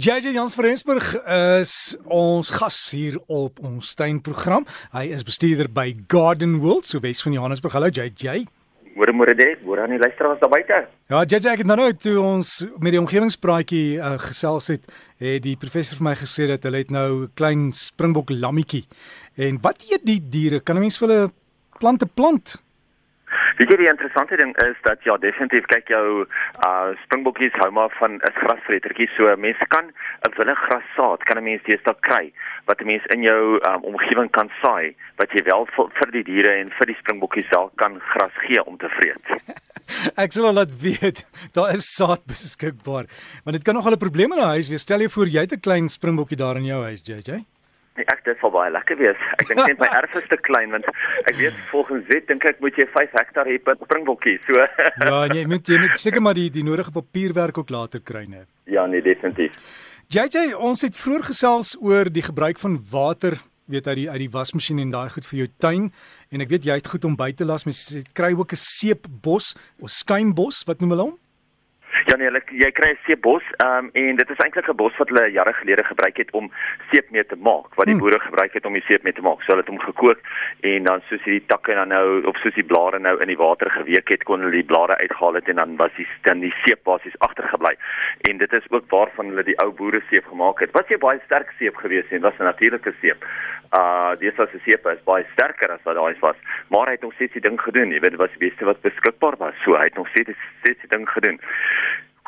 JJ Jans van Rensburg is ons gas hier op ons tuinprogram. Hy is bestuurder by Garden World, so Wes van Johannesburg. Hallo JJ. Môre môre dit, môre aan die luisteraars daar buite. Ja, JJ, ek het nou nou toe ons met die omgewingspraatjie uh, gesels het, het die professor vir my gesê dat hulle het nou 'n klein springbok lammetjie. En wat eet die diere? Kan 'n mens vir hulle plante plant? Weet jy die interessante ding is dat ja definitief kyk jou uh springbokkies hou maar van is grasvretertjies so mense kan 'n wille grassaad kan 'n mens deesdae kry wat 'n mens in jou um, omgewing kan saai wat jy wel vir, vir die diere en vir die springbokkies self kan gras gee om te vreet. Ek sal laat weet daar is saad beskikbaar want dit kan nog 'n probleem in 'n huis wees stel jy voor jy het 'n klein springbokkie daar in jou huis JJ. Nee, ek dit sal baie lekker wees. Ek dink net my erf is te klein want ek weet volgens wet dink ek moet jy 5 hektaar hê per springbokkie. So Ja, nee, moet jy net seker maar die die nodige papierwerk ook later kry net. Ja, nee, definitief. JJ, ons het vroeër gesels oor die gebruik van water weet uit die uit die wasmasjien en daai goed vir jou tuin en ek weet jy het goed om by te las mens kry ook 'n seepbos of skuimbos wat noem hulle hom Ja nee, jy, jy kry 'n seepbos, ehm um, en dit is eintlik 'n bos wat hulle jare gelede gebruik het om seep mee te maak, wat die hmm. boere gebruik het om die seep mee te maak. So hulle het hom gekook en dan soos hierdie takke dan nou of soos die blare nou in die water geweek het, kon hulle die blare uitgehaal het en dan was die dan die seep basies agtergebly. En dit is ook waarvan hulle die ou boere seep gemaak het. Wat jy baie sterk seep gewees het, was 'n natuurlike seep. Uh dis as 'n seep is baie sterker as wat daai was, maar hy het nog steeds die ding gedoen. Jy weet, dit was die beste wat beskikbaar was. So hy het nog steeds steeds die ding gedoen.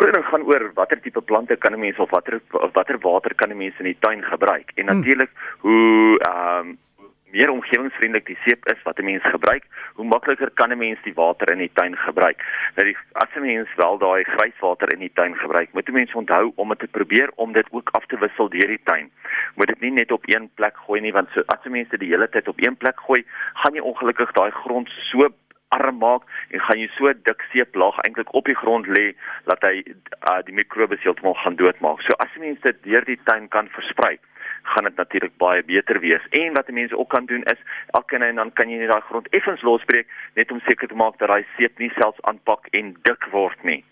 Koning gaan oor watter tipe plante kan 'n mens of watter of watter water kan 'n mens in die tuin gebruik. En hmm. natuurlik hoe ehm um, meer omgewingsvriendelik die seep is wat 'n mens gebruik, hoe makliker kan 'n mens die water in die tuin gebruik. Nou die as 'n mens wel daai grijswater in die tuin gebruik, moet 'n mens onthou om dit te probeer om dit ook af te wissel deur die tuin. Moet dit nie net op een plek gooi nie want so as 'n mens dit die hele tyd op een plek gooi, gaan jy ongelukkig daai grond so arm maak en gaan jy so dik seeplaag eintlik op die grond lê dat hy uh, die mikrobes heeltemal gaan doodmaak. So as mense dit deur die tuin kan versprei, gaan dit natuurlik baie beter wees. En wat mense ook kan doen is elke nou en dan kan jy net daai grond effens losbreek net om seker te maak dat daai seep nie selfs aanpak en dik word nie.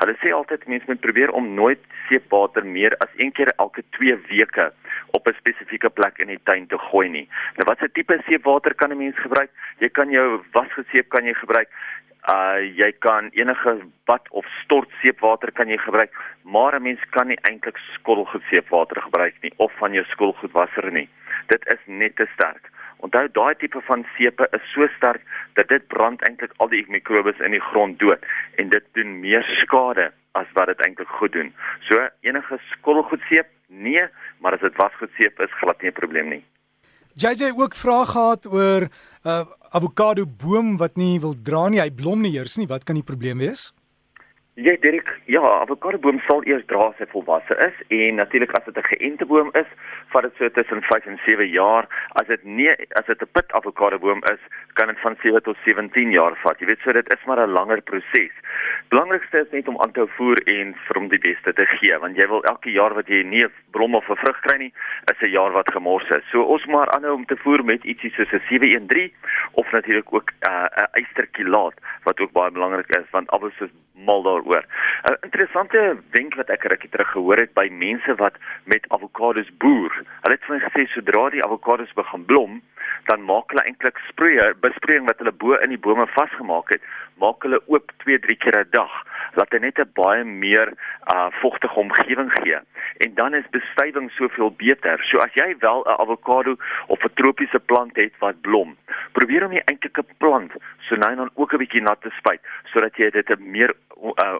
Hulle sê altyd mense moet probeer om nooit seepwater meer as een keer elke 2 weke op 'n spesifieke plek in die tuin te gooi nie. Nou watse tipe seepwater kan 'n mens gebruik? Jy kan jou wasgeseep kan jy gebruik. Uh jy kan enige bad of stort seepwater kan jy gebruik, maar 'n mens kan nie eintlik skottelgoed seepwater gebruik nie of van jou skoolgoedwasser nie. Dit is net te sterk. Onthou daai tipe van seepe is so sterk dat dit brand eintlik al die mikrobes in die grond dood en dit doen meer skade as wat dit eintlik goed doen. So enige skottelgoedseep Nee, maar as dit wasgeseep is, glad nie 'n probleem nie. JJ ook vrae gehad oor 'n uh, avokado boom wat nie wil dra nie. Hy blom nie eers nie. Wat kan die probleem wees? Ja, Dirk, ja, avokado boom sal eers dra as hy volwasse is en natuurlik as dit 'n geënte boom is, vat dit so tussen 5 en 7 jaar. As dit nie as dit 'n pit avokado boom is, kan dit van 7 tot 17 jaar vat. Jy weet so dit is maar 'n langer proses. Belangrikste is net om aan te voer en vir hom die beste te gee, want jy wil elke jaar wat jy nie 'n blom of 'n vrug kry nie, is 'n jaar wat gemors is. So ons maar aanhou om te voer met ietsie soos 'n 713 of natuurlik ook 'n uh, eysterkilaat wat ook baie belangrik is want alles is mal daaroor. 'n Interessante wenk wat ek rukkie terug gehoor het by mense wat met avokados boer. Hulle het vir my gesê sodra die avokados begin blom, dan maak hulle eintlik sproeie, besproeiing wat hulle bo in die bome vasgemaak het, maak hulle oop 2-3 keer 'n dag laat hy net 'n baie meer uh vogtige omgewing gee en dan is bestuiving soveel beter. So as jy wel 'n avokado of 'n tropiese plant het wat blom, probeer om die eintlike plant so nou en dan ook 'n bietjie nat te spuit sodat jy dit 'n meer uh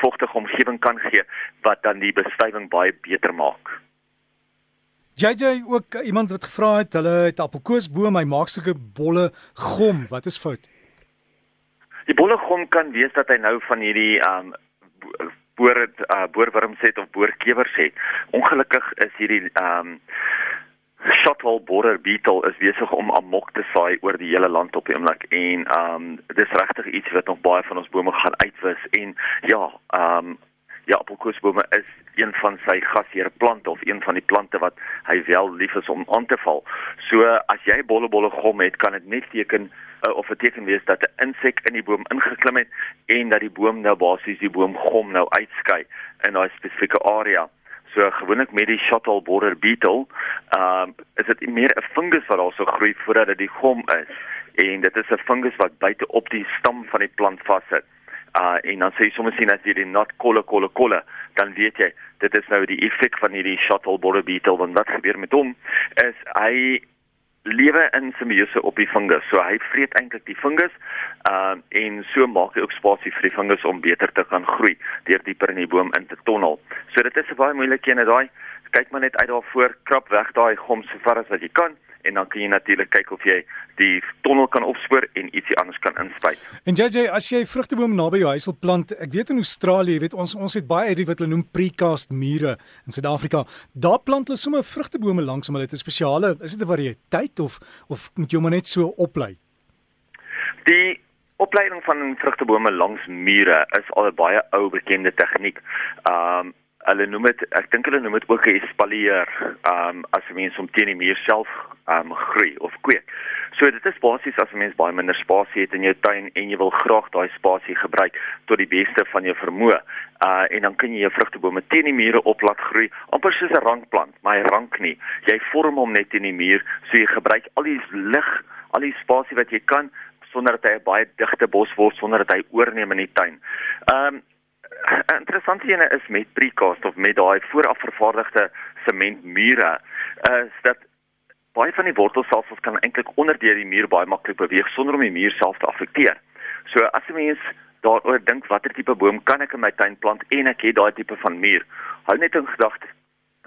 vogtige omgewing kan gee wat dan die bestuiving baie beter maak. JJ ook iemand wat gevra het, hulle het appelkoesboom, hy maak sulke bolle gom. Wat is fout? Die bolle gom kan wees dat hy nou van hierdie um boor uh, boorwurms het of boorkewers het. Ongelukkig is hierdie um shuttle border beetle is besig om amok te saai oor die hele land op die oomblik en um dis regtig iets wat nog baie van ons bome gaan uitwis en ja, um ja, appelkoesbome is een van sy gasheer plante of een van die plante wat hy wel lief is om aan te val. So as jy bolle bolle gom het, kan dit net teken uh, of 'n teken wees dat 'n insek in die boom ingeklim het en dat die boom nou basies die boom gom nou uitskei in daai spesifieke area So gewoonlik met die shuttle border beetle, ehm um, is dit meer 'n fungus wat daar so groei voordat dit die gom is. En dit is 'n fungus wat buite op die stam van die plant vassit. Uh en dan sê jy sommer sien as jy die nat kolle kolle kolle, dan weet jy dit is nou die effek van hierdie shuttle border beetle want wat gebeur met hom is hy lewe in simbiose op die fungus. So hy vreet eintlik die fungus, ehm uh, en so maak hy ook spasie vir die fungus om beter te kan groei deur dieper in die boom in te tonnel. So dit is 'n baie moeilike een, daai kyk maar net uit daarvoor, krap weg daai gom so ver as wat jy kan en dan kan jy natuurlik kyk of jy die tonnel kan opspoor en ietsie anders kan inspuit. En JJ, as jy vrugteboom naby jou huis wil plant, ek weet in Australië, jy weet ons ons het baie hierdie wat hulle noem precast mure in Suid-Afrika. Daar plant hulle sommer vrugtebome langs om hulle te spesiale, is dit 'n variëteit of of moet jy hom net so oplei? Die opleiding van vrugtebome langs mure is al 'n baie ou bekende tegniek. Um hulle noem dit ek dink hulle noem dit ook 'n espalier um as 'n mens om teen die muur self um groei of kweek. So dit is basies as 'n mens baie minder spasie het in jou tuin en jy wil graag daai spasie gebruik tot die beste van jou vermoë. Uh en dan kan jy jou vrugtebome teen die mure op laat groei, amper soos 'n rankplant, maar hy rank nie. Jy vorm hom net teen die muur, so jy gebruik al die lig, al die spasie wat jy kan sonder dat hy 'n baie digte bos word sonder dat hy oorneem in die tuin. Um 'n interessante ene is met precast of met daai vooraf vervaardigde sementmure is dat baie van die wortelstelsels kan eintlik onder deur die muur baie maklik beweeg sonder om die muur self te affekteer. So as 'n mens daaroor dink watter tipe boom kan ek in my tuin plant en ek het daai tipe van muur, hou net in gedagte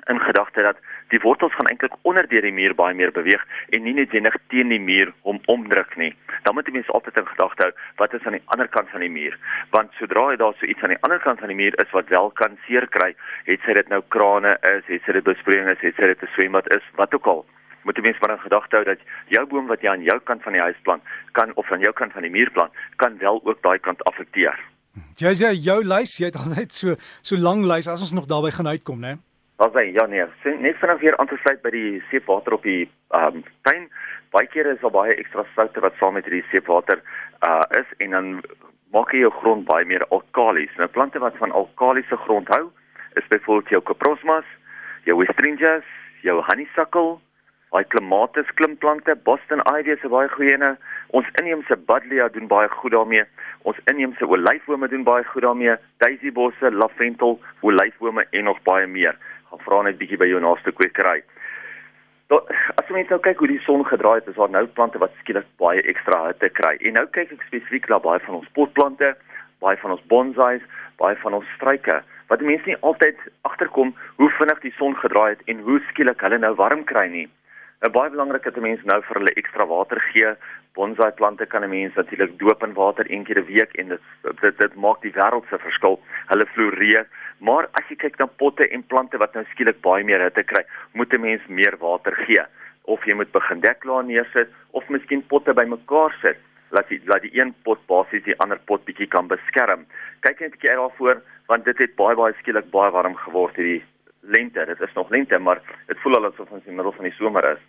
in gedagte dat die wortels gaan eintlik onder deur die muur baie meer beweeg en nie noodwendig teen die muur hom omdruk nie. Dan moet die mens altyd in gedagte hou wat is aan die ander kant van die muur, want sodra jy daar so iets aan die ander kant van die muur is wat wel kan seer kry, het sy dit nou krane is, het sy dit besproeiing is, het sy dit 'n swembad is, wat ook al moet die mens maar in gedagte hou dat jou boom wat jy aan jou kant van die huis plant kan of aan jou kant van die muur plant kan wel ook daai kant affekteer. Jy sê jou lys, jy het al net so so lank lys as ons nog daarby gaan uitkom, né? Was hy ja nee, net vinnig weer aan te sluit by die seepwater op die ehm um, tuin. Baie kere is daar baie ekstra soutte wat saam met hierdie seepwater uh is en dan maak jy jou grond baie meer alkalies. Nou plante wat van alkalisiese grond hou, is byvoorbeeld jou Coprosmas, jou Westringias, jou honeysuckle, baie klimatis klimplante, Boston ivy is 'n baie goeie ene. Ons inheemse buddleia doen baie goed daarmee. Ons inheemse olyfbome doen baie goed daarmee. Daisybosse, lavendel, olyfbome en nog baie meer gaan vra net bietjie by jou naaste kwekery. Dat as jy net nou kyk hoe die son gedraai het, is daar nou plante wat skielik baie ekstra hitte kry. En nou kyk ek spesifiek na baie van ons potplante, baie van ons bonsais, baie van ons struike wat mense nie altyd agterkom hoe vinnig die son gedraai het en hoe skielik hulle nou warm kry nie. 'n Baie belangrik dat mense nou vir hulle ekstra water gee. Bonsai plante kan 'n mens natuurlik doop in water een keer 'n week en dit dit, dit maak die wêreld se verskil. Hulle floreer Maar as jy kyk na potte en plante wat nou skielik baie meer hitte kry, moet 'n mens meer water gee of jy moet begin deklaar neersit of miskien potte bymekaar sit laat die laat die een pot basies die ander pot bietjie kan beskerm. Kyk net 'n bietjie daarvoor want dit het baie baie skielik baie warm geword hierdie lente. Dit is nog lente, maar dit voel al asof ons in die middel van die somer is.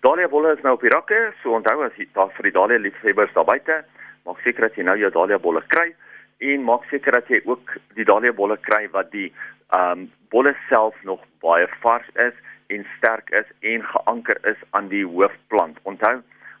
Dahlia bolle is nou op die rakke, so onthou as jy daar vir die dahlia liefhebbers daar buite, maak seker dat jy nou jou dahlia bolle kry en maak seker dat jy ook die dahlia bolle kry wat die ehm um, bolle self nog baie vars is en sterk is en geanker is aan die hoofplant. Onthou,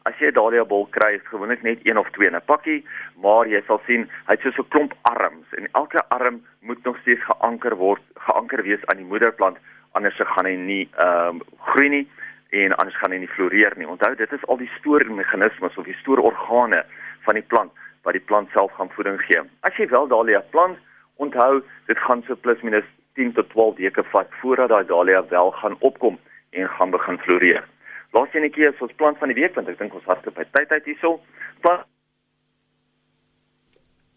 as jy 'n dahlia bol kry, is gewoonlik net een of twee in 'n pakkie, maar jy sal sien hy het so 'n klomp arms en elke arm moet nog steeds geanker word, geanker wees aan die moederplant, anders gaan hy nie ehm um, groei nie en anders gaan hy nie floreer nie. Onthou, dit is al die stoormeganismes of die stoororgane van die plant wat die plant self gaan voeding gee. As jy wel dahlia plant, onthou dit gaan so plus minus 10 tot 12 weke vat voordat daai dahlia wel gaan opkom en gaan begin floreer. Laaste enetjie is ons plant van die week want ek dink ons hardloop by tyd uit hierso. Plant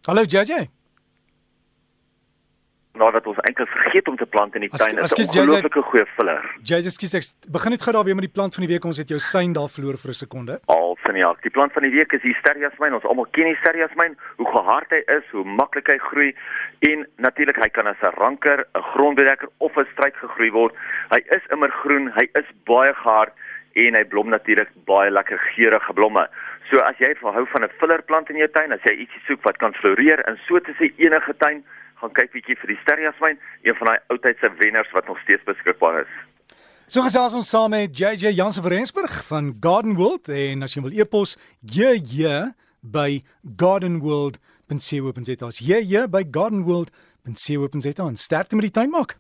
Hallo JJ nadat ons eintlik vergeet om te plant in die tuin is 'n ongelooflike goeie filler. JJ, skus ek begin net gou daar weer met die plant van die week. Ons het jou sein daar verloor vir 'n sekonde. Al van ja, die plant van die week is Hysteria smyn. Ons almal ken Hysteria smyn. Hoe gehard hy is, hoe maklik hy groei en natuurlik hy kan as 'n ranker, 'n grondbedekker of 'n struik gegroei word. Hy is immer groen, hy is baie gehard en hy blom natuurlik baie lekker geurende blomme. So as jy hou van 'n fillerplant in jou tuin, as jy ietsie soek wat kan floreer in so 'n enige tuin, gaan kyk bietjie vir die sterjaswyn, een van daai oudtydse wenners wat nog steeds beskikbaar is. So gesels ons saam met JJ Jansen van Rensburg van Garden World en as jy wil e-pos JJ by gardenworld.co.za. JJ by gardenworld.co.za. Sterkte met die tuin maak.